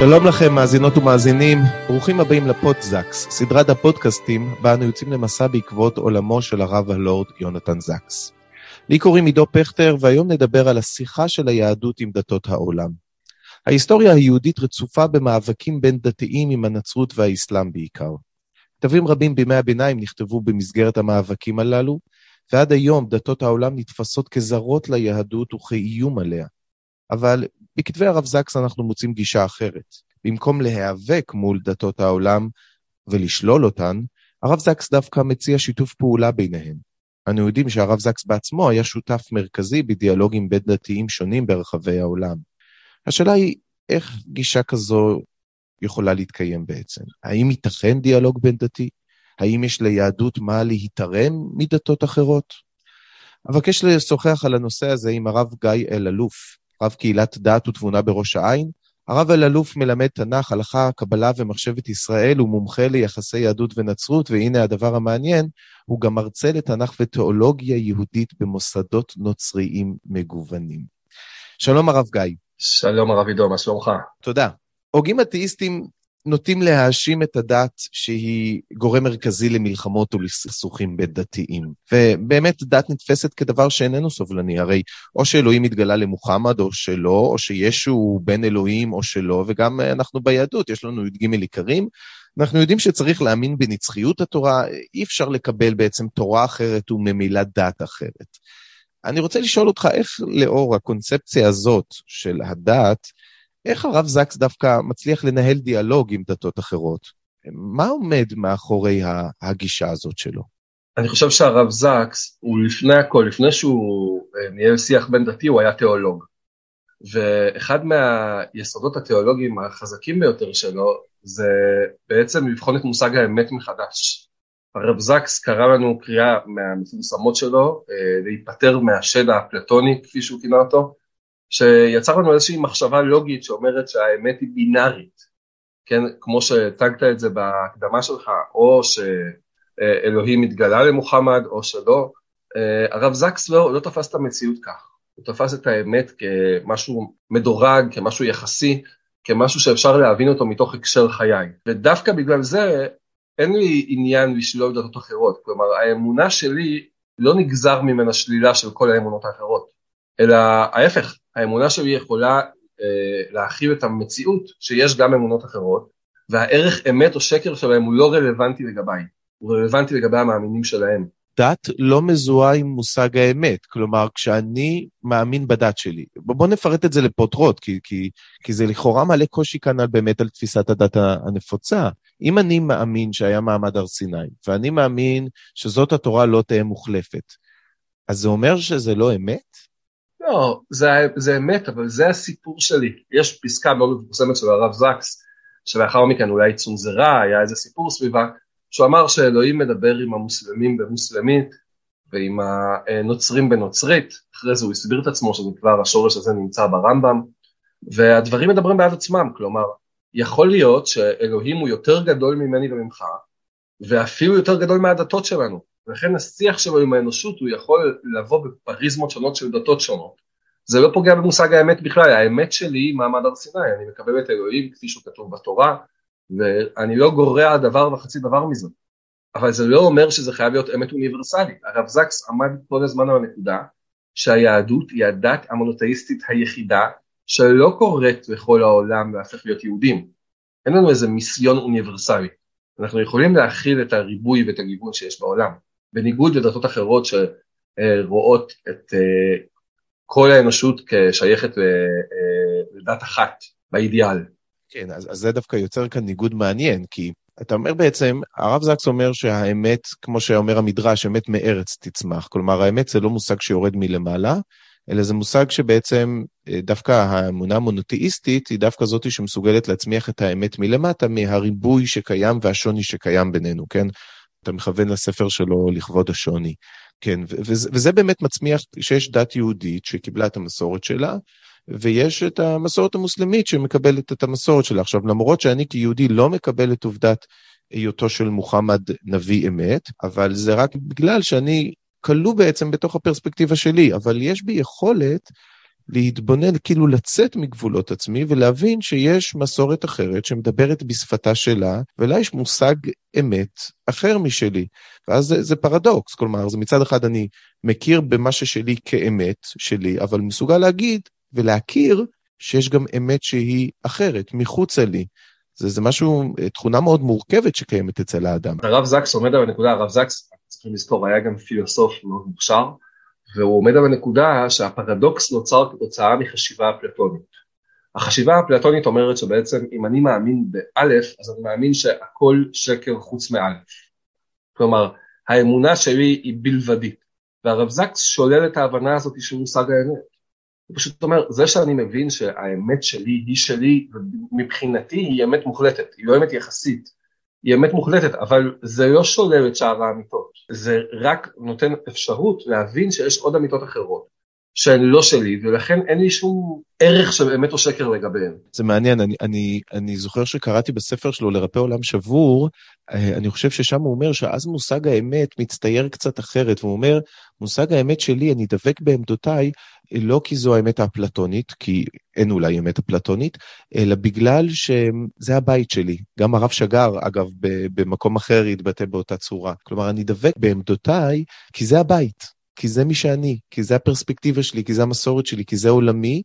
שלום לכם, מאזינות ומאזינים, ברוכים הבאים לפודזקס, סדרת הפודקאסטים, בה אנו יוצאים למסע בעקבות עולמו של הרב הלורד יונתן זקס. לי קוראים עידו פכטר, והיום נדבר על השיחה של היהדות עם דתות העולם. ההיסטוריה היהודית רצופה במאבקים בין דתיים עם הנצרות והאסלאם בעיקר. כתבים רבים בימי הביניים נכתבו במסגרת המאבקים הללו, ועד היום דתות העולם נתפסות כזרות ליהדות וכאיום עליה. אבל בכתבי הרב זקס אנחנו מוצאים גישה אחרת. במקום להיאבק מול דתות העולם ולשלול אותן, הרב זקס דווקא מציע שיתוף פעולה ביניהן. אנו יודעים שהרב זקס בעצמו היה שותף מרכזי בדיאלוגים בין דתיים שונים ברחבי העולם. השאלה היא, איך גישה כזו יכולה להתקיים בעצם? האם ייתכן דיאלוג בין דתי? האם יש ליהדות מה להתערם מדתות אחרות? אבקש לשוחח על הנושא הזה עם הרב גיא אלאלוף, רב קהילת דת ותבונה בראש העין. הרב אלאלוף מלמד תנ"ך, הלכה, קבלה ומחשבת ישראל, הוא מומחה ליחסי יהדות ונצרות, והנה הדבר המעניין, הוא גם מרצה לתנ"ך ותיאולוגיה יהודית במוסדות נוצריים מגוונים. שלום הרב גיא. שלום הרב עידו, מה שלומך? תודה. הוגים אתאיסטים נוטים להאשים את הדת שהיא גורם מרכזי למלחמות ולסכסוכים בין דתיים. ובאמת דת נתפסת כדבר שאיננו סובלני, הרי או שאלוהים התגלה למוחמד או שלא, או שישו הוא בן אלוהים או שלא, וגם אנחנו ביהדות, יש לנו י"ג עיקרים. אנחנו יודעים שצריך להאמין בנצחיות התורה, אי אפשר לקבל בעצם תורה אחרת וממילא דת אחרת. אני רוצה לשאול אותך, איך לאור הקונספציה הזאת של הדת, איך הרב זקס דווקא מצליח לנהל דיאלוג עם דתות אחרות? מה עומד מאחורי הגישה הזאת שלו? אני חושב שהרב זקס, הוא לפני הכל, לפני שהוא אה, ניהל שיח בין דתי, הוא היה תיאולוג. ואחד מהיסודות התיאולוגיים החזקים ביותר שלו, זה בעצם לבחון את מושג האמת מחדש. הרב זקס קרא לנו קריאה מהמפורסמות שלו אה, להיפטר מהשד האפלטוני כפי שהוא כינה אותו שיצר לנו איזושהי מחשבה לוגית שאומרת שהאמת היא בינארית כן? כמו שהצגת את זה בהקדמה שלך או שאלוהים התגלה למוחמד או שלא. אה, הרב זקס לא, לא תפס את המציאות כך. הוא תפס את האמת כמשהו מדורג כמשהו יחסי כמשהו שאפשר להבין אותו מתוך הקשר חיי. ודווקא בגלל זה אין לי עניין לשלול דתות אחרות, כלומר האמונה שלי לא נגזר ממנה שלילה של כל האמונות האחרות, אלא ההפך, האמונה שלי יכולה אה, להכיל את המציאות שיש גם אמונות אחרות, והערך אמת או שקר שלהם הוא לא רלוונטי לגביי, הוא רלוונטי לגבי המאמינים שלהם. דת לא מזוהה עם מושג האמת, כלומר כשאני מאמין בדת שלי, בוא נפרט את זה לפותרות, כי, כי, כי זה לכאורה מעלה קושי כאן על, באמת על תפיסת הדת הנפוצה. אם אני מאמין שהיה מעמד הר סיני, ואני מאמין שזאת התורה לא תהיה מוחלפת, אז זה אומר שזה לא אמת? לא, זה, זה אמת, אבל זה הסיפור שלי. יש פסקה מאוד מפורסמת של הרב זקס, שלאחר מכן אולי צונזרה, היה איזה סיפור סביבה, שהוא אמר שאלוהים מדבר עם המוסלמים במוסלמית ועם הנוצרים בנוצרית, אחרי זה הוא הסביר את עצמו שזה כבר השורש הזה נמצא ברמב"ם, והדברים מדברים בעד עצמם, כלומר, יכול להיות שאלוהים הוא יותר גדול ממני וממך, ואפילו יותר גדול מהדתות שלנו, ולכן השיח שלו עם האנושות הוא יכול לבוא בפריזמות שונות של דתות שונות. זה לא פוגע במושג האמת בכלל, האמת שלי היא מעמד הר סיני, אני מקבל את אלוהים כפי שהוא כתוב בתורה, ואני לא גורע דבר וחצי דבר מזה. אבל זה לא אומר שזה חייב להיות אמת אוניברסלית. הרב זקס עמד כל הזמן על הנקודה שהיהדות היא הדת המונותאיסטית היחידה שלא קורית בכל העולם להפך להיות יהודים. אין לנו איזה מיסיון אוניברסלי. אנחנו יכולים להכיל את הריבוי ואת הגיוון שיש בעולם, בניגוד לדתות אחרות שרואות את אה, כל האנושות כשייכת אה, לדת אחת, באידיאל. כן, אז, אז זה דווקא יוצר כאן ניגוד מעניין, כי אתה אומר בעצם, הרב זקס אומר שהאמת, כמו שאומר המדרש, אמת מארץ תצמח. כלומר, האמת זה לא מושג שיורד מלמעלה, אלא זה מושג שבעצם אה, דווקא האמונה המונותאיסטית היא דווקא זאתי שמסוגלת להצמיח את האמת מלמטה, מהריבוי שקיים והשוני שקיים בינינו, כן? אתה מכוון לספר שלו לכבוד השוני. כן, וזה, באמת מצמיח שיש דת יהודית שקיבלה את המסורת שלה, ויש את המסורת המוסלמית שמקבלת את המסורת שלה. עכשיו, למרות שאני כיהודי לא מקבל את עובדת היותו של מוחמד נביא אמת, אבל זה רק בגלל שאני כלוא בעצם בתוך הפרספקטיבה שלי, אבל יש בי יכולת להתבונן, כאילו לצאת מגבולות עצמי ולהבין שיש מסורת אחרת שמדברת בשפתה שלה, ולה יש מושג אמת אחר משלי. ואז זה, זה פרדוקס, כלומר, זה מצד אחד אני מכיר במה ששלי כאמת שלי, אבל מסוגל להגיד ולהכיר שיש גם אמת שהיא אחרת, מחוצה לי. זה, זה משהו, תכונה מאוד מורכבת שקיימת אצל האדם. הרב זקס עומד על הנקודה, הרב זקס, צריכים לזכור, היה גם פילוסוף מאוד מוכשר, והוא עומד על הנקודה שהפרדוקס נוצר כתוצאה מחשיבה אפלטונית. החשיבה האפלטונית אומרת שבעצם אם אני מאמין באלף, אז אני מאמין שהכל שקר חוץ מאלף. כלומר, האמונה שלי היא בלבדית, והרב זקס שולל את ההבנה הזאת של מושג האמת. הוא פשוט אומר, זה שאני מבין שהאמת שלי היא שלי, ומבחינתי היא אמת מוחלטת, היא לא אמת יחסית, היא אמת מוחלטת, אבל זה לא שולל את שאר האמיתות, זה רק נותן אפשרות להבין שיש עוד אמיתות אחרות. שהן לא שלי, ולכן אין לי שום ערך של אמת או שקר לגביהן. זה מעניין, אני, אני, אני זוכר שקראתי בספר שלו לרפא עולם שבור, אה, אני חושב ששם הוא אומר שאז מושג האמת מצטייר קצת אחרת, והוא אומר, מושג האמת שלי, אני דבק בעמדותיי, לא כי זו האמת האפלטונית, כי אין אולי אמת אפלטונית, אלא בגלל שזה הבית שלי. גם הרב שגר, אגב, במקום אחר התבטא באותה צורה. כלומר, אני דבק בעמדותיי כי זה הבית. כי זה מי שאני, כי זה הפרספקטיבה שלי, כי זה המסורת שלי, כי זה עולמי,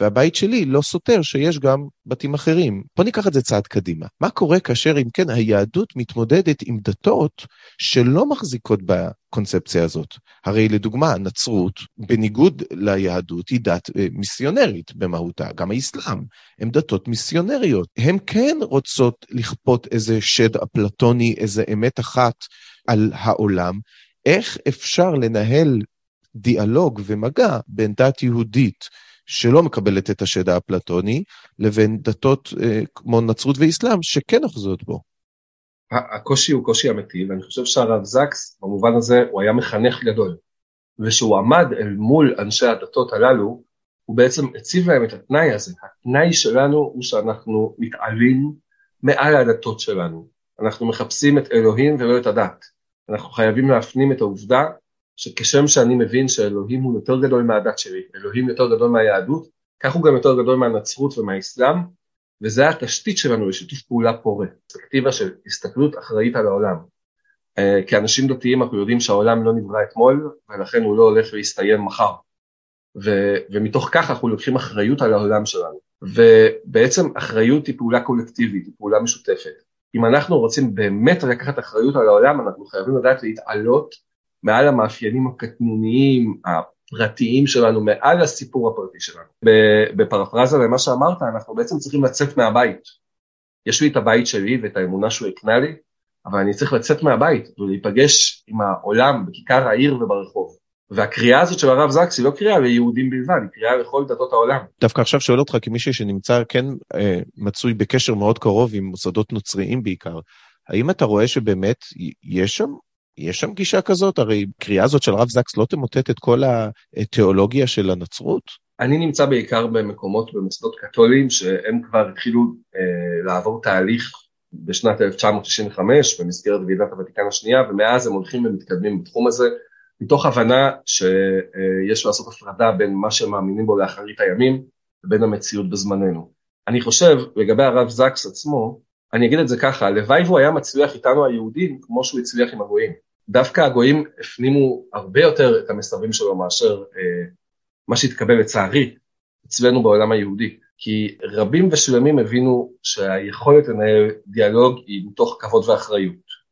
והבית שלי לא סותר שיש גם בתים אחרים. בוא ניקח את זה צעד קדימה. מה קורה כאשר, אם כן, היהדות מתמודדת עם דתות שלא מחזיקות בקונספציה הזאת? הרי לדוגמה, הנצרות, בניגוד ליהדות, היא דת אה, מיסיונרית במהותה, גם האסלאם, הן דתות מיסיונריות. הן כן רוצות לכפות איזה שד אפלטוני, איזה אמת אחת על העולם, איך אפשר לנהל דיאלוג ומגע בין דת יהודית שלא מקבלת את השד האפלטוני, לבין דתות אה, כמו נצרות ואסלאם שכן אוחזות בו. הקושי הוא קושי אמיתי, ואני חושב שהרב זקס, במובן הזה, הוא היה מחנך גדול. וכשהוא עמד אל מול אנשי הדתות הללו, הוא בעצם הציב להם את התנאי הזה. התנאי שלנו הוא שאנחנו מתעלים מעל הדתות שלנו. אנחנו מחפשים את אלוהים ולא את הדת. אנחנו חייבים להפנים את העובדה שכשם שאני מבין שאלוהים הוא יותר גדול מהדת שלי, אלוהים יותר גדול מהיהדות, כך הוא גם יותר גדול מהנצרות ומהאסלאם, וזה התשתית שלנו לשיתוף פעולה פורה, פרספקטיבה של הסתכלות אחראית על העולם. Uh, כאנשים דתיים אנחנו יודעים שהעולם לא נברא אתמול, ולכן הוא לא הולך להסתיים מחר. ו- ומתוך כך אנחנו לוקחים אחריות על העולם שלנו. ובעצם אחריות היא פעולה קולקטיבית, היא פעולה משותפת. אם אנחנו רוצים באמת לקחת אחריות על העולם, אנחנו חייבים לדעת להתעלות מעל המאפיינים הקטנוניים, הפרטיים שלנו, מעל הסיפור הפרטי שלנו. בפרפרזה למה שאמרת, אנחנו בעצם צריכים לצאת מהבית. יש לי את הבית שלי ואת האמונה שהוא הקנה לי, אבל אני צריך לצאת מהבית ולהיפגש עם העולם בכיכר העיר וברחוב. והקריאה הזאת של הרב זקס היא לא קריאה ליהודים בלבד, היא קריאה לכל דתות העולם. דווקא עכשיו שואל אותך כמישהו שנמצא, כן אה, מצוי בקשר מאוד קרוב עם מוסדות נוצריים בעיקר, האם אתה רואה שבאמת יש שם יש שם גישה כזאת? הרי קריאה הזאת של הרב זקס לא תמוטט את כל התיאולוגיה של הנצרות? אני נמצא בעיקר במקומות, במוסדות קתוליים, שהם כבר התחילו אה, לעבור תהליך בשנת 1965 במסגרת ועידת הוותיקן השנייה, ומאז הם הולכים ומתקדמים בתחום הזה. מתוך הבנה שיש לעשות הפרדה בין מה שהם מאמינים בו לאחרית הימים לבין המציאות בזמננו. אני חושב, לגבי הרב זקס עצמו, אני אגיד את זה ככה, הלוואי והוא היה מצליח איתנו היהודים כמו שהוא הצליח עם הגויים. דווקא הגויים הפנימו הרבה יותר את המסרים שלו מאשר אה, מה שהתקבל לצערי אצלנו בעולם היהודי. כי רבים ושלמים הבינו שהיכולת לנהל דיאלוג היא מתוך כבוד ואחריות.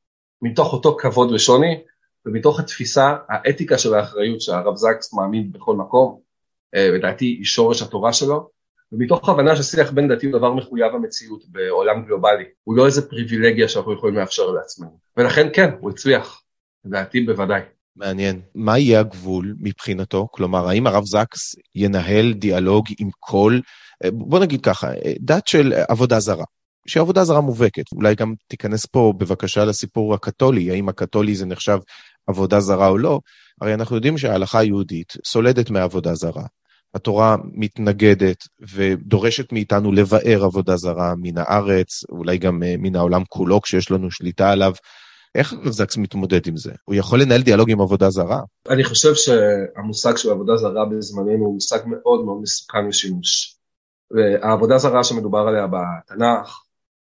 מתוך אותו כבוד ושוני, ומתוך התפיסה, האתיקה של האחריות שהרב זקס מאמין בכל מקום, אה, לדעתי היא שורש התורה שלו, ומתוך הבנה ששיח בין דתי הוא דבר מחויב המציאות בעולם גלובלי, הוא לא איזה פריבילגיה שאנחנו יכולים לאפשר לעצמנו. ולכן כן, הוא הצליח, לדעתי בוודאי. מעניין. מה יהיה הגבול מבחינתו? כלומר, האם הרב זקס ינהל דיאלוג עם כל, בוא נגיד ככה, דת של עבודה זרה, שהיא עבודה זרה מובהקת. אולי גם תיכנס פה בבקשה לסיפור הקתולי, האם הקתולי זה נחשב עבודה זרה או לא, הרי אנחנו יודעים שההלכה היהודית סולדת מעבודה זרה. התורה מתנגדת ודורשת מאיתנו לבאר עבודה זרה מן הארץ, אולי גם אה, מן העולם כולו כשיש לנו שליטה עליו. איך זקס מתמודד עם זה? הוא יכול לנהל דיאלוג עם עבודה זרה? אני חושב שהמושג של עבודה זרה בזמננו הוא מושג מאוד מאוד מסוכן לשימוש. העבודה זרה שמדובר עליה בתנ"ך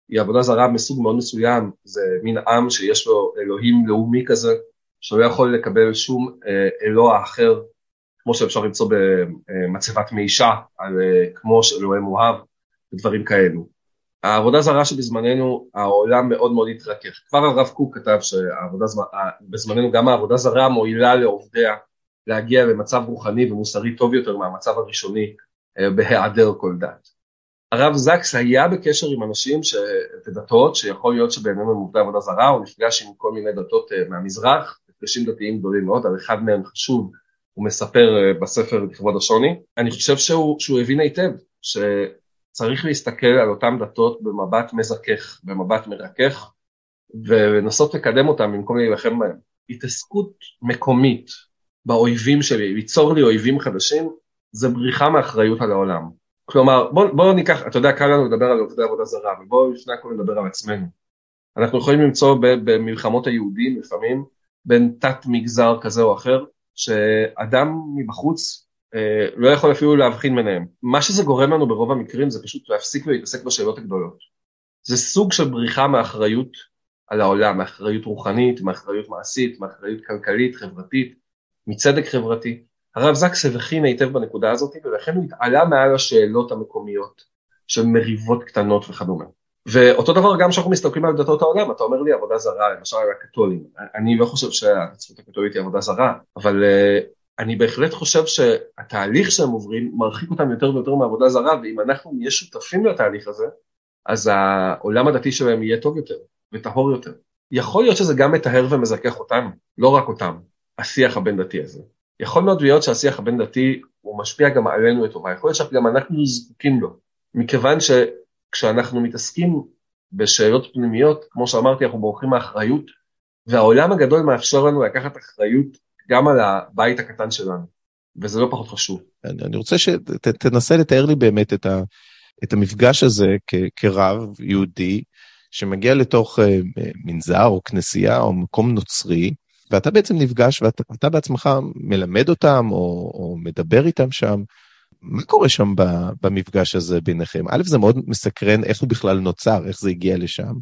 היא עבודה זרה מסוג מאוד מסוים, זה מין עם שיש לו אלוהים לאומי כזה, שלא יכול לקבל שום אה, אלוה אחר, כמו שאפשר למצוא במצבת מישה, על, אה, כמו שאלוהי מואב ודברים כאלו. העבודה זרה שבזמננו העולם מאוד מאוד התרכך. כבר הרב קוק כתב שבזמננו גם העבודה זרה מועילה לעובדיה להגיע למצב רוחני ומוסרי טוב יותר מהמצב הראשוני אה, בהיעדר כל דת. הרב זקס היה בקשר עם אנשים ש... ודתות שיכול להיות שבעינינו הם עובדי עבודה זרה, הוא נפגש עם כל מיני דתות אה, מהמזרח, מפגשים דתיים גדולים מאוד, על אחד מהם חשוב, הוא מספר אה, בספר לכבוד השוני. אני חושב שהוא, שהוא הבין היטב שצריך להסתכל על אותן דתות במבט מזכך, במבט מרכך, ולנסות לקדם אותם במקום להילחם בהם. התעסקות מקומית באויבים שלי, ליצור לי אויבים חדשים, זה בריחה מאחריות על העולם. כלומר, בואו בוא ניקח, אתה יודע, קל לנו לדבר על עובדי עבודה זרה, ובואו לפני הכל נדבר על עצמנו. אנחנו יכולים למצוא במלחמות היהודים לפעמים, בין תת מגזר כזה או אחר, שאדם מבחוץ אה, לא יכול אפילו להבחין ביניהם. מה שזה גורם לנו ברוב המקרים זה פשוט להפסיק ולהתעסק בשאלות הגדולות. זה סוג של בריחה מאחריות על העולם, מאחריות רוחנית, מאחריות מעשית, מאחריות כלכלית, חברתית, מצדק חברתי. הרב זקס הבחין היטב בנקודה הזאת ולכן הוא התעלה מעל השאלות המקומיות של מריבות קטנות וכדומה. ואותו דבר גם כשאנחנו מסתכלים על דתות העולם, אתה אומר לי עבודה זרה, למשל על הקתולים, אני לא חושב שהצפות הקתולית היא עבודה זרה, אבל uh, אני בהחלט חושב שהתהליך שהם עוברים מרחיק אותם יותר ויותר מעבודה זרה, ואם אנחנו נהיה שותפים לתהליך הזה, אז העולם הדתי שלהם יהיה טוב יותר וטהור יותר. יכול להיות שזה גם מטהר ומזכך אותנו, לא רק אותם, השיח הבין דתי הזה. יכול מאוד להיות שהשיח הבין דתי הוא משפיע גם עלינו לטובה, יכול להיות שגם אנחנו זקוקים לו, מכיוון שכשאנחנו מתעסקים בשאלות פנימיות, כמו שאמרתי, אנחנו בורחים מאחריות, והעולם הגדול מאפשר לנו לקחת אחריות גם על הבית הקטן שלנו, וזה לא פחות חשוב. אני, אני רוצה שתנסה לתאר לי באמת את, ה, את המפגש הזה כ, כרב יהודי, שמגיע לתוך uh, מנזר או כנסייה או מקום נוצרי, ואתה בעצם נפגש ואתה בעצמך מלמד אותם או, או מדבר איתם שם. מה קורה שם במפגש הזה ביניכם? א', זה מאוד מסקרן איך הוא בכלל נוצר, איך זה הגיע לשם.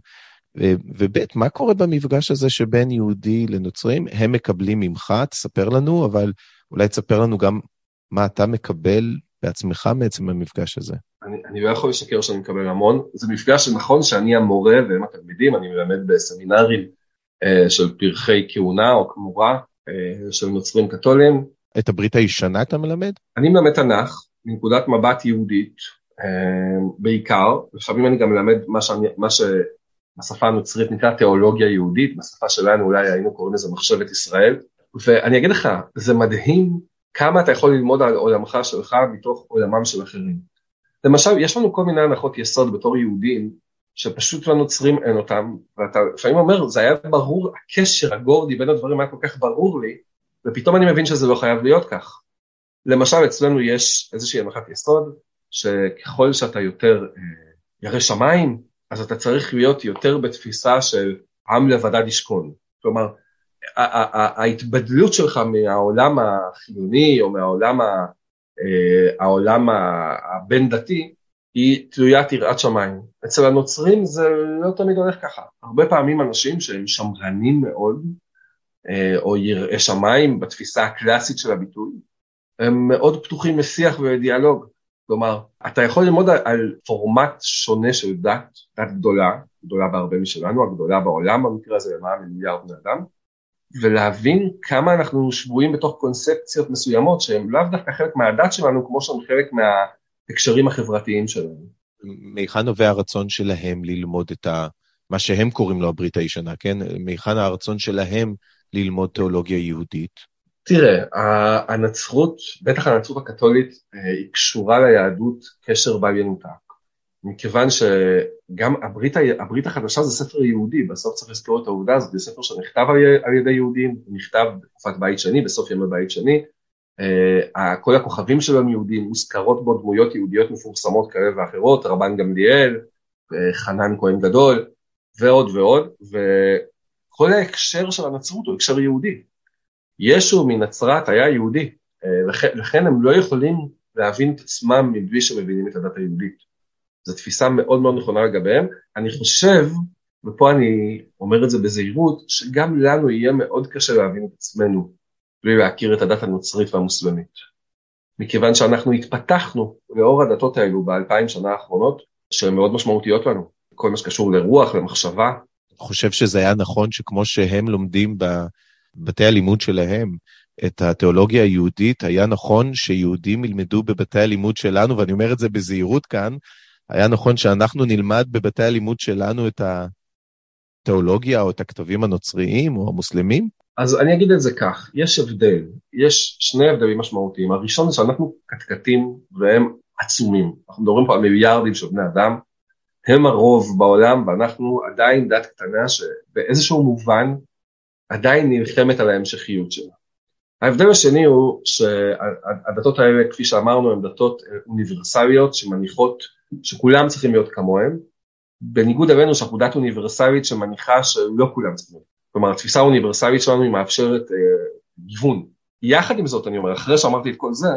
וב', מה קורה במפגש הזה שבין יהודי לנוצרים? הם מקבלים ממך, תספר לנו, אבל אולי תספר לנו גם מה אתה מקבל בעצמך מעצם המפגש הזה. אני, אני לא יכול לשקר שאני מקבל המון. זה מפגש שנכון שאני המורה והם התלמידים, אני מלמד בסמינרים אה, של פרחי כהונה או כמורה אה, של נוצרים קתולים. את הברית הישנה אתה מלמד? אני מלמד תנ"ך מנקודת מבט יהודית אה, בעיקר, לפעמים אני גם מלמד מה, שאני, מה שבשפה הנוצרית נקרא תיאולוגיה יהודית, בשפה שלנו אולי היינו קוראים לזה מחשבת ישראל, ואני אגיד לך, זה מדהים כמה אתה יכול ללמוד על עולמך שלך מתוך עולמם של אחרים. למשל, יש לנו כל מיני הנחות יסוד בתור יהודים, שפשוט לנוצרים אין אותם, ואתה לפעמים אומר, זה היה ברור, הקשר הגורדי בין הדברים היה כל כך ברור לי, ופתאום אני מבין שזה לא חייב להיות כך. למשל, אצלנו יש איזושהי הנחת יסוד, שככל שאתה יותר אה, ירא שמיים, אז אתה צריך להיות יותר בתפיסה של עם לבדד ישכון. כלומר, ההתבדלות שלך מהעולם החילוני או מהעולם אה, הבין-דתי, היא תלוית יראת שמיים. אצל הנוצרים זה לא תמיד הולך ככה. הרבה פעמים אנשים שהם שמרנים מאוד, אה, או יראי שמיים בתפיסה הקלאסית של הביטוי, הם מאוד פתוחים לשיח ולדיאלוג. כלומר, אתה יכול ללמוד על, על פורמט שונה של דת, דת גדולה, גדולה בהרבה משלנו, הגדולה בעולם במקרה הזה למעלה ממיליארד בני אדם, ולהבין כמה אנחנו שבויים בתוך קונספציות מסוימות שהן לאו דווקא חלק מהדת שלנו, כמו שהן חלק מה... ההקשרים החברתיים שלנו. מהיכן נובע הרצון שלהם ללמוד את ה... מה שהם קוראים לו הברית הישנה, כן? מהיכן הרצון שלהם ללמוד תיאולוגיה יהודית? תראה, הנצרות, בטח הנצרות הקתולית, היא קשורה ליהדות קשר בל ינותק. מכיוון שגם הברית, הברית החדשה זה ספר יהודי, בסוף צריך לזכור את העובדה הזאת, זה ספר שנכתב על ידי יהודים, נכתב בתקופת בית שני, בסוף ימי בית שני, uh, כל הכוכבים שלו הם יהודים, מוזכרות בו דמויות יהודיות מפורסמות כאלה ואחרות, רבן גמליאל, חנן כהן גדול, ועוד ועוד, וכל ההקשר של הנצרות הוא הקשר יהודי. ישו מנצרת היה יהודי, uh, לכן, הם לא יכולים להבין את עצמם מבלי שמבינים את הדת היהודית. זו תפיסה מאוד מאוד נכונה לגביהם. אני חושב, ופה אני אומר את זה בזהירות, שגם לנו יהיה מאוד קשה להבין את עצמנו בלי להכיר את הדת הנוצרית והמוסלמית. מכיוון שאנחנו התפתחנו לאור הדתות האלו באלפיים שנה האחרונות, שהן מאוד משמעותיות לנו, כל מה שקשור לרוח, למחשבה. אני חושב שזה היה נכון שכמו שהם לומדים בבתי הלימוד שלהם, את התיאולוגיה היהודית, היה נכון שיהודים ילמדו בבתי הלימוד שלנו, ואני אומר את זה בזהירות כאן, היה נכון שאנחנו נלמד בבתי הלימוד שלנו את התיאולוגיה או את הכתבים הנוצריים או המוסלמים? אז אני אגיד את זה כך, יש הבדל, יש שני הבדלים משמעותיים. הראשון זה שאנחנו קטקטים והם עצומים. אנחנו מדברים פה על מיליארדים של בני אדם, הם הרוב בעולם ואנחנו עדיין דת קטנה שבאיזשהו מובן עדיין נלחמת על ההמשכיות שלה. ההבדל השני הוא שהדתות האלה, כפי שאמרנו, הן דתות אוניברסליות שמניחות שכולם צריכים להיות כמוהם, בניגוד אלינו שאנחנו דת אוניברסלית שמניחה שלא כולם צריכים. כלומר, התפיסה האוניברסלית שלנו היא מאפשרת אה, גיוון. יחד עם זאת, אני אומר, אחרי שאמרתי את כל זה,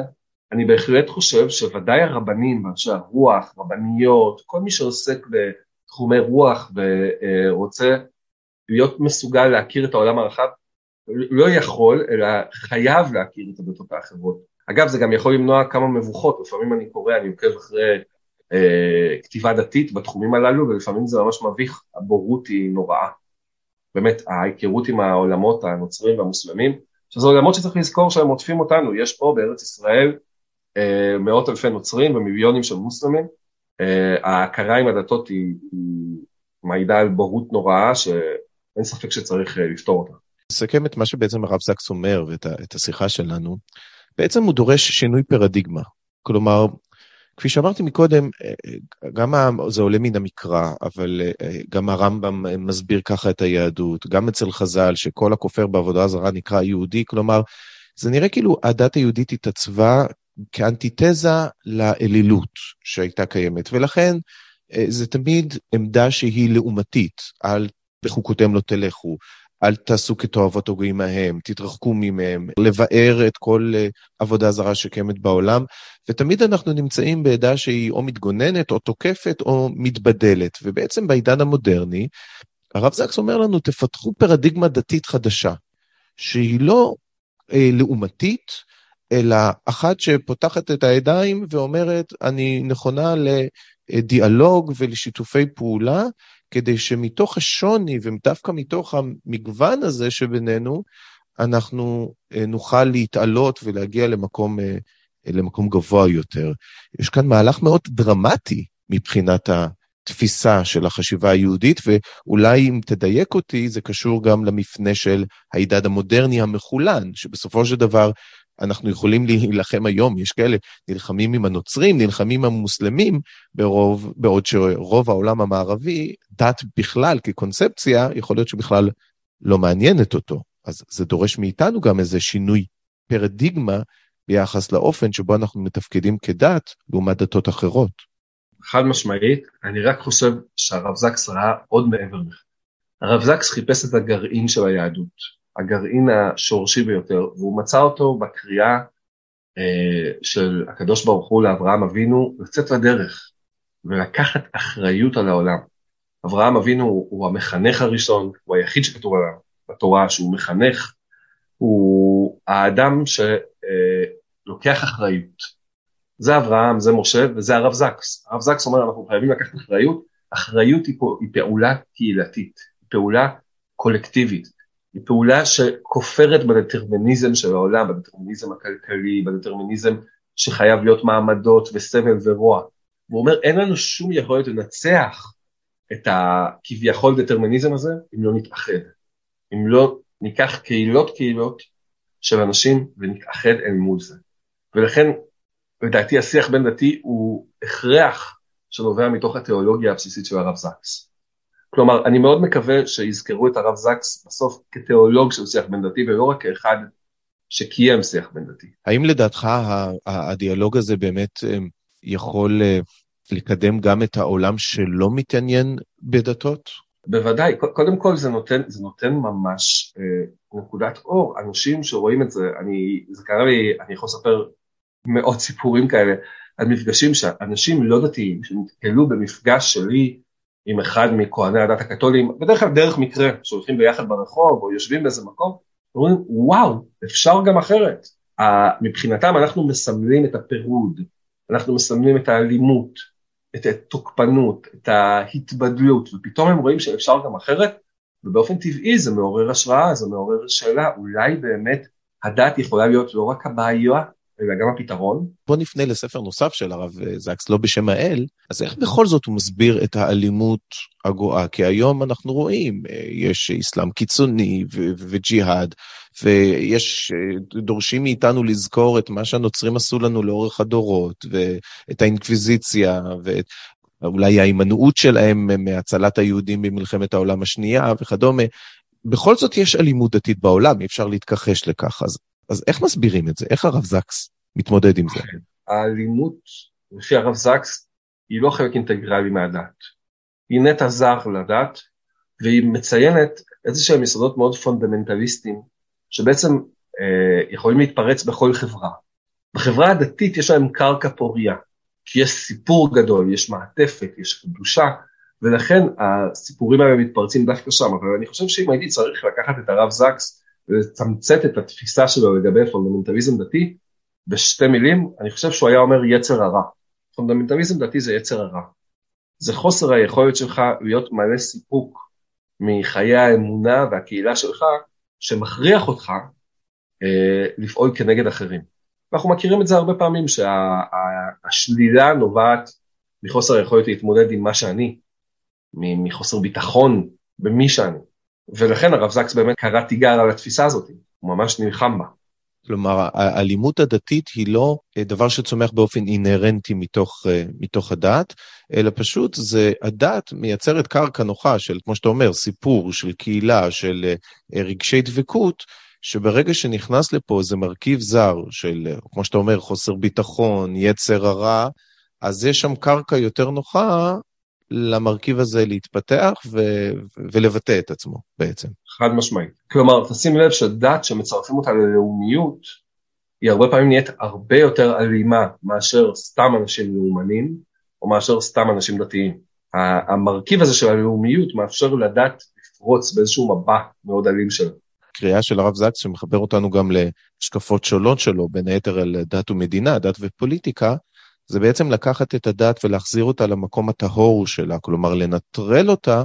אני בהחלט חושב שוודאי הרבנים, אנשי הרוח, רבניות, כל מי שעוסק בתחומי רוח ורוצה להיות מסוגל להכיר את העולם הרחב, לא יכול, אלא חייב להכיר את הדתות האחרות. אגב, זה גם יכול למנוע כמה מבוכות, לפעמים אני קורא, אני עוקב אחרי אה, כתיבה דתית בתחומים הללו, ולפעמים זה ממש מביך, הבורות היא נוראה. באמת, ההיכרות עם העולמות הנוצרים והמוסלמים, שזה עולמות שצריך לזכור שהם עוטפים אותנו, יש פה בארץ ישראל אה, מאות אלפי נוצרים ומיליונים של מוסלמים, אה, ההכרה עם הדתות היא, היא מעידה על בורות נוראה שאין ספק שצריך לפתור אותה. נסכם את מה שבעצם הרב זקס אומר ואת השיחה שלנו, בעצם הוא דורש שינוי פרדיגמה. כלומר, כפי שאמרתי מקודם, גם זה עולה מן המקרא, אבל גם הרמב"ם מסביר ככה את היהדות, גם אצל חז"ל, שכל הכופר בעבודה זרה נקרא יהודי, כלומר, זה נראה כאילו הדת היהודית התעצבה כאנטיתזה לאלילות שהייתה קיימת, ולכן זה תמיד עמדה שהיא לעומתית, על בחוקותיהם לא תלכו, אל תעשו כתועבות הגויים ההם, תתרחקו ממהם, לבאר את כל uh, עבודה זרה שקיימת בעולם, ותמיד אנחנו נמצאים בעדה שהיא או מתגוננת, או תוקפת, או מתבדלת. ובעצם בעידן המודרני, הרב זקס אומר לנו, תפתחו פרדיגמה דתית חדשה, שהיא לא uh, לעומתית, אלא אחת שפותחת את הידיים ואומרת, אני נכונה לדיאלוג ולשיתופי פעולה, כדי שמתוך השוני ודווקא מתוך המגוון הזה שבינינו, אנחנו אה, נוכל להתעלות ולהגיע למקום, אה, למקום גבוה יותר. יש כאן מהלך מאוד דרמטי מבחינת התפיסה של החשיבה היהודית, ואולי אם תדייק אותי, זה קשור גם למפנה של העידן המודרני המחולן, שבסופו של דבר אנחנו יכולים להילחם היום, יש כאלה נלחמים עם הנוצרים, נלחמים עם המוסלמים, ברוב, בעוד שרוב העולם המערבי, דת בכלל כקונספציה, יכול להיות שבכלל לא מעניינת אותו. אז זה דורש מאיתנו גם איזה שינוי פרדיגמה ביחס לאופן שבו אנחנו מתפקדים כדת לעומת דתות אחרות. חד משמעית, אני רק חושב שהרב זקס ראה עוד מעבר לכך. הרב זקס חיפש את הגרעין של היהדות. הגרעין השורשי ביותר, והוא מצא אותו בקריאה אה, של הקדוש ברוך הוא לאברהם אבינו לצאת לדרך ולקחת אחריות על העולם. אברהם אבינו הוא, הוא המחנך הראשון, הוא היחיד שכתוב עליו בתורה שהוא מחנך, הוא האדם שלוקח אה, אחריות. זה אברהם, זה משה וזה הרב זקס. הרב זקס אומר אנחנו חייבים לקחת אחריות, אחריות היא, פה, היא פעולה קהילתית, היא פעולה קולקטיבית. היא פעולה שכופרת בדטרמיניזם של העולם, בדטרמיניזם הכלכלי, בדטרמיניזם שחייב להיות מעמדות וסבל ורוע. הוא אומר, אין לנו שום יכולת לנצח את הכביכול דטרמיניזם הזה אם לא נתאחד, אם לא ניקח קהילות קהילות של אנשים ונתאחד אל מול זה. ולכן, לדעתי השיח בין דתי הוא הכרח שנובע מתוך התיאולוגיה הבסיסית של הרב זקס. כלומר, אני מאוד מקווה שיזכרו את הרב זקס בסוף כתיאולוג של שיח בין דתי ולא רק כאחד שקיים שיח בין דתי. האם לדעתך הדיאלוג הזה באמת אה, יכול אה, לקדם גם את העולם שלא מתעניין בדתות? בוודאי, קודם כל זה נותן, זה נותן ממש אה, נקודת אור, אנשים שרואים את זה, אני, זה קרה לי, אני יכול לספר מאות סיפורים כאלה על מפגשים שאנשים לא דתיים שנתקלו במפגש שלי עם אחד מכהני הדת הקתולים, בדרך כלל דרך מקרה, שהולכים ביחד ברחוב או יושבים באיזה מקום, אומרים וואו, אפשר גם אחרת. מבחינתם אנחנו מסמלים את הפירוד, אנחנו מסמלים את האלימות, את התוקפנות, את ההתבדלות, ופתאום הם רואים שאפשר גם אחרת, ובאופן טבעי זה מעורר השראה, זה מעורר שאלה, אולי באמת הדת יכולה להיות לא רק הבעיה, אלא גם הפתרון. בוא נפנה לספר נוסף של הרב זקס, לא בשם האל, אז איך בכל זאת הוא מסביר את האלימות הגואה? כי היום אנחנו רואים, אה, יש אסלאם קיצוני וג'יהאד, ויש, אה, דורשים מאיתנו לזכור את מה שהנוצרים עשו לנו לאורך הדורות, ואת האינקוויזיציה, ואת אולי ההימנעות שלהם מהצלת היהודים במלחמת העולם השנייה וכדומה. בכל זאת יש אלימות דתית בעולם, אי אפשר להתכחש לכך. אז אז איך מסבירים את זה? איך הרב זקס מתמודד עם זה? האלימות, לפי הרב זקס, היא לא חלק אינטגרלי מהדת. היא נטע זר לדת, והיא מציינת איזה שהם יסודות מאוד פונדמנטליסטיים, שבעצם אה, יכולים להתפרץ בכל חברה. בחברה הדתית יש להם קרקע פוריה, כי יש סיפור גדול, יש מעטפת, יש קדושה, ולכן הסיפורים האלה מתפרצים דווקא שם, אבל אני חושב שאם הייתי צריך לקחת את הרב זקס ולתמצת את התפיסה שלו לגבי פונדמנטליזם דתי בשתי מילים, אני חושב שהוא היה אומר יצר הרע. פונדמנטליזם דתי זה יצר הרע. זה חוסר היכולת שלך להיות מלא סיפוק מחיי האמונה והקהילה שלך, שמכריח אותך אה, לפעול כנגד אחרים. אנחנו מכירים את זה הרבה פעמים, שהשלילה שה, נובעת מחוסר היכולת להתמודד עם מה שאני, מחוסר ביטחון במי שאני. ולכן הרב זקס באמת קרא תיגר על התפיסה הזאת, הוא ממש נלחם בה. כלומר, האלימות הדתית היא לא אה, דבר שצומח באופן אינהרנטי מתוך, אה, מתוך הדת, אלא פשוט זה, הדת מייצרת קרקע נוחה של, כמו שאתה אומר, סיפור, של קהילה, של אה, רגשי דבקות, שברגע שנכנס לפה איזה מרכיב זר של, כמו שאתה אומר, חוסר ביטחון, יצר הרע, אז יש שם קרקע יותר נוחה למרכיב הזה להתפתח ו- ולבטא את עצמו בעצם. חד משמעית. כלומר, תשים לב שדת שמצרפים אותה ללאומיות, היא הרבה פעמים נהיית הרבה יותר אלימה מאשר סתם אנשים לאומנים, או מאשר סתם אנשים דתיים. המרכיב הזה של הלאומיות מאפשר לדת לפרוץ באיזשהו מבע מאוד אלים שלו. קריאה של הרב זקס שמחבר אותנו גם להשקפות שונות שלו, בין היתר על דת ומדינה, דת ופוליטיקה, זה בעצם לקחת את הדת ולהחזיר אותה למקום הטהור שלה, כלומר לנטרל אותה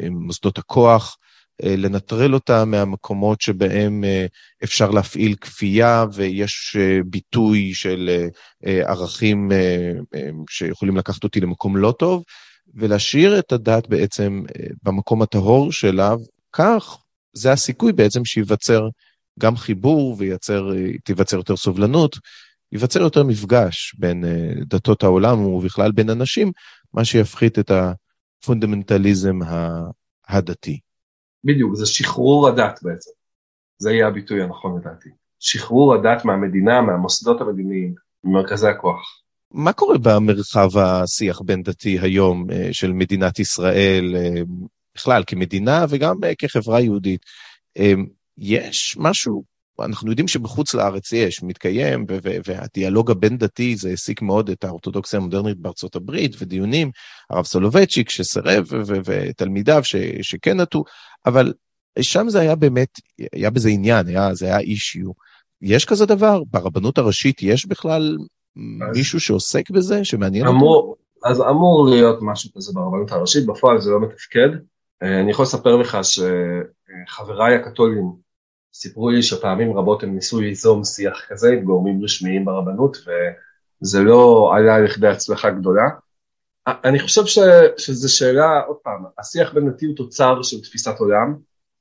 ממוסדות הכוח, אה, לנטרל אותה מהמקומות שבהם אה, אפשר להפעיל כפייה ויש אה, ביטוי של ערכים שיכולים לקחת אותי למקום לא טוב, ולהשאיר את הדת בעצם במקום הטהור שלה, כך זה הסיכוי בעצם שייווצר גם חיבור ותיווצר יותר סובלנות, ייווצר יותר מפגש בין uh, דתות העולם ובכלל בין אנשים, מה שיפחית את הפונדמנטליזם הדתי. בדיוק, זה שחרור הדת בעצם. זה יהיה הביטוי הנכון לדעתי. שחרור הדת מהמדינה, מהמוסדות המדיניים, ממרכזי הכוח. מה קורה במרחב השיח בין דתי היום uh, של מדינת ישראל, uh, בכלל כמדינה וגם כחברה יהודית? יש משהו אנחנו יודעים שבחוץ לארץ יש, מתקיים, והדיאלוג הבין-דתי זה העסיק מאוד את האורתודוקסיה המודרנית בארצות הברית, ודיונים, הרב סולובייצ'יק שסירב, ותלמידיו שכן נטו, אבל שם זה היה באמת, היה בזה עניין, היה, זה היה אישיו. יש כזה דבר? ברבנות הראשית יש בכלל מישהו שעוסק בזה, שמעניין אמור, אותו? אז אמור להיות משהו כזה ברבנות הראשית, בפועל זה לא מתפקד. אה, אני יכול לספר לך שחבריי הקתולים, סיפרו לי שפעמים רבות הם ניסו ליזום שיח כזה עם גורמים רשמיים ברבנות, וזה לא עלה לכדי הצלחה גדולה. אני חושב ש, שזו שאלה, עוד פעם, השיח בין דתי הוא תוצר של תפיסת עולם,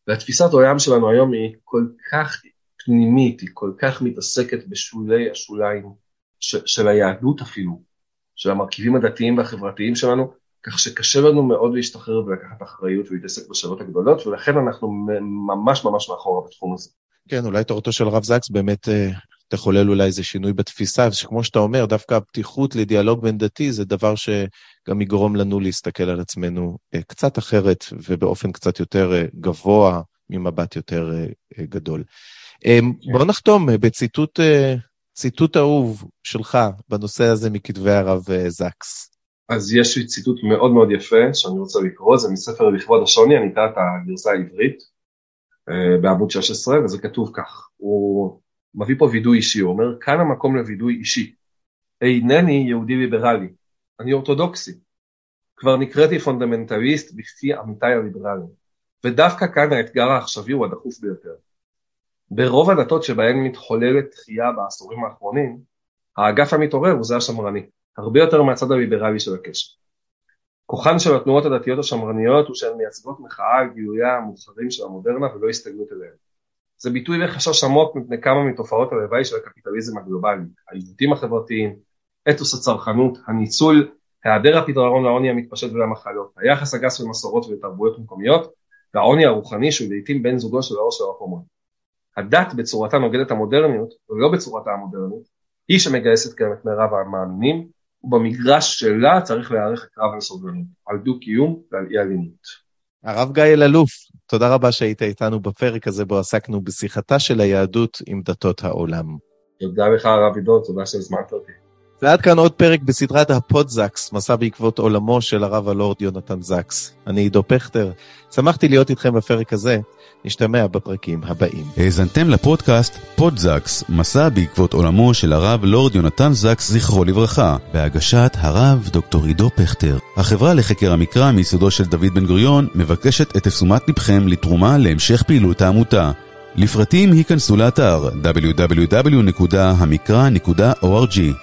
והתפיסת העולם שלנו היום היא כל כך פנימית, היא כל כך מתעסקת בשולי השוליים ש, של היהדות אפילו, של המרכיבים הדתיים והחברתיים שלנו, כך שקשה לנו מאוד להשתחרר ולקחת אחריות ולהתעסק בשאלות הגדולות, ולכן אנחנו ממש ממש מאחורה בתחום הזה. כן, אולי תורתו של הרב זקס באמת אה, תחולל אולי איזה שינוי בתפיסה, שכמו שאתה אומר, דווקא הפתיחות לדיאלוג בין דתי זה דבר שגם יגרום לנו להסתכל על עצמנו אה, קצת אחרת ובאופן קצת יותר אה, גבוה, ממבט יותר גדול. בוא נחתום בציטוט ציטוט אהוב שלך בנושא הזה מכתבי הרב זקס. אז יש לי ציטוט מאוד מאוד יפה שאני רוצה לקרוא, זה מספר לכבוד השוני, אני אקרא את הגרסה העברית אה, בעמוד 16, וזה כתוב כך, הוא מביא פה וידוי אישי, הוא אומר, כאן המקום לוידוי אישי. אינני יהודי ליברלי, אני אורתודוקסי. כבר נקראתי פונדמנטליסט בפי עמיתיי הליברליים, ודווקא כאן האתגר העכשווי הוא הדחוף ביותר. ברוב הדתות שבהן מתחוללת תחייה בעשורים האחרונים, האגף המתעורר הוא זה השמרני. הרבה יותר מהצד הליברלי של הקשת. כוחן של התנועות הדתיות השמרניות הוא שהן מייצגות מחאה על גילוייה המאוחרים של המודרנה ולא הסתגלות אליהן. זה ביטוי וחשש עמוק מפני כמה מתופעות הלוואי של הקפיטליזם הגלובלי, העיוותים החברתיים, אתוס הצרכנות, הניצול, היעדר הפתרון לעוני המתפשט ולמחלות, היחס הגס למסורות ולתרבויות מקומיות, והעוני הרוחני שהוא לעיתים בן זוגו של האור של הרחומות. הדת בצורתה נוגדת המודרניות, ולא בצורתה המודרנית, היא שמגייסת כאן את מירב המאמינים, ובמגרש שלה צריך להיערך הקרב על סובלנות, על דו-קיום ועל אי אלימות. הרב גיא אלאלוף, תודה רבה שהיית איתנו בפרק הזה בו עסקנו בשיחתה של היהדות עם דתות העולם. תודה לך הרב עידו, תודה שהזמנת אותי. ועד כאן עוד פרק בסדרת הפודזקס, מסע בעקבות עולמו של הרב הלורד יונתן זקס. אני עידו פכטר, שמחתי להיות איתכם בפרק הזה, נשתמע בפרקים הבאים. האזנתם לפודקאסט פודזקס, מסע בעקבות עולמו של הרב לורד יונתן זקס, זכרו לברכה, בהגשת הרב דוקטור עידו פכטר. החברה לחקר המקרא מיסודו של דוד בן גוריון מבקשת את תשומת לבכם לתרומה להמשך פעילות העמותה. לפרטים היכנסו לאתר www.המקרא.org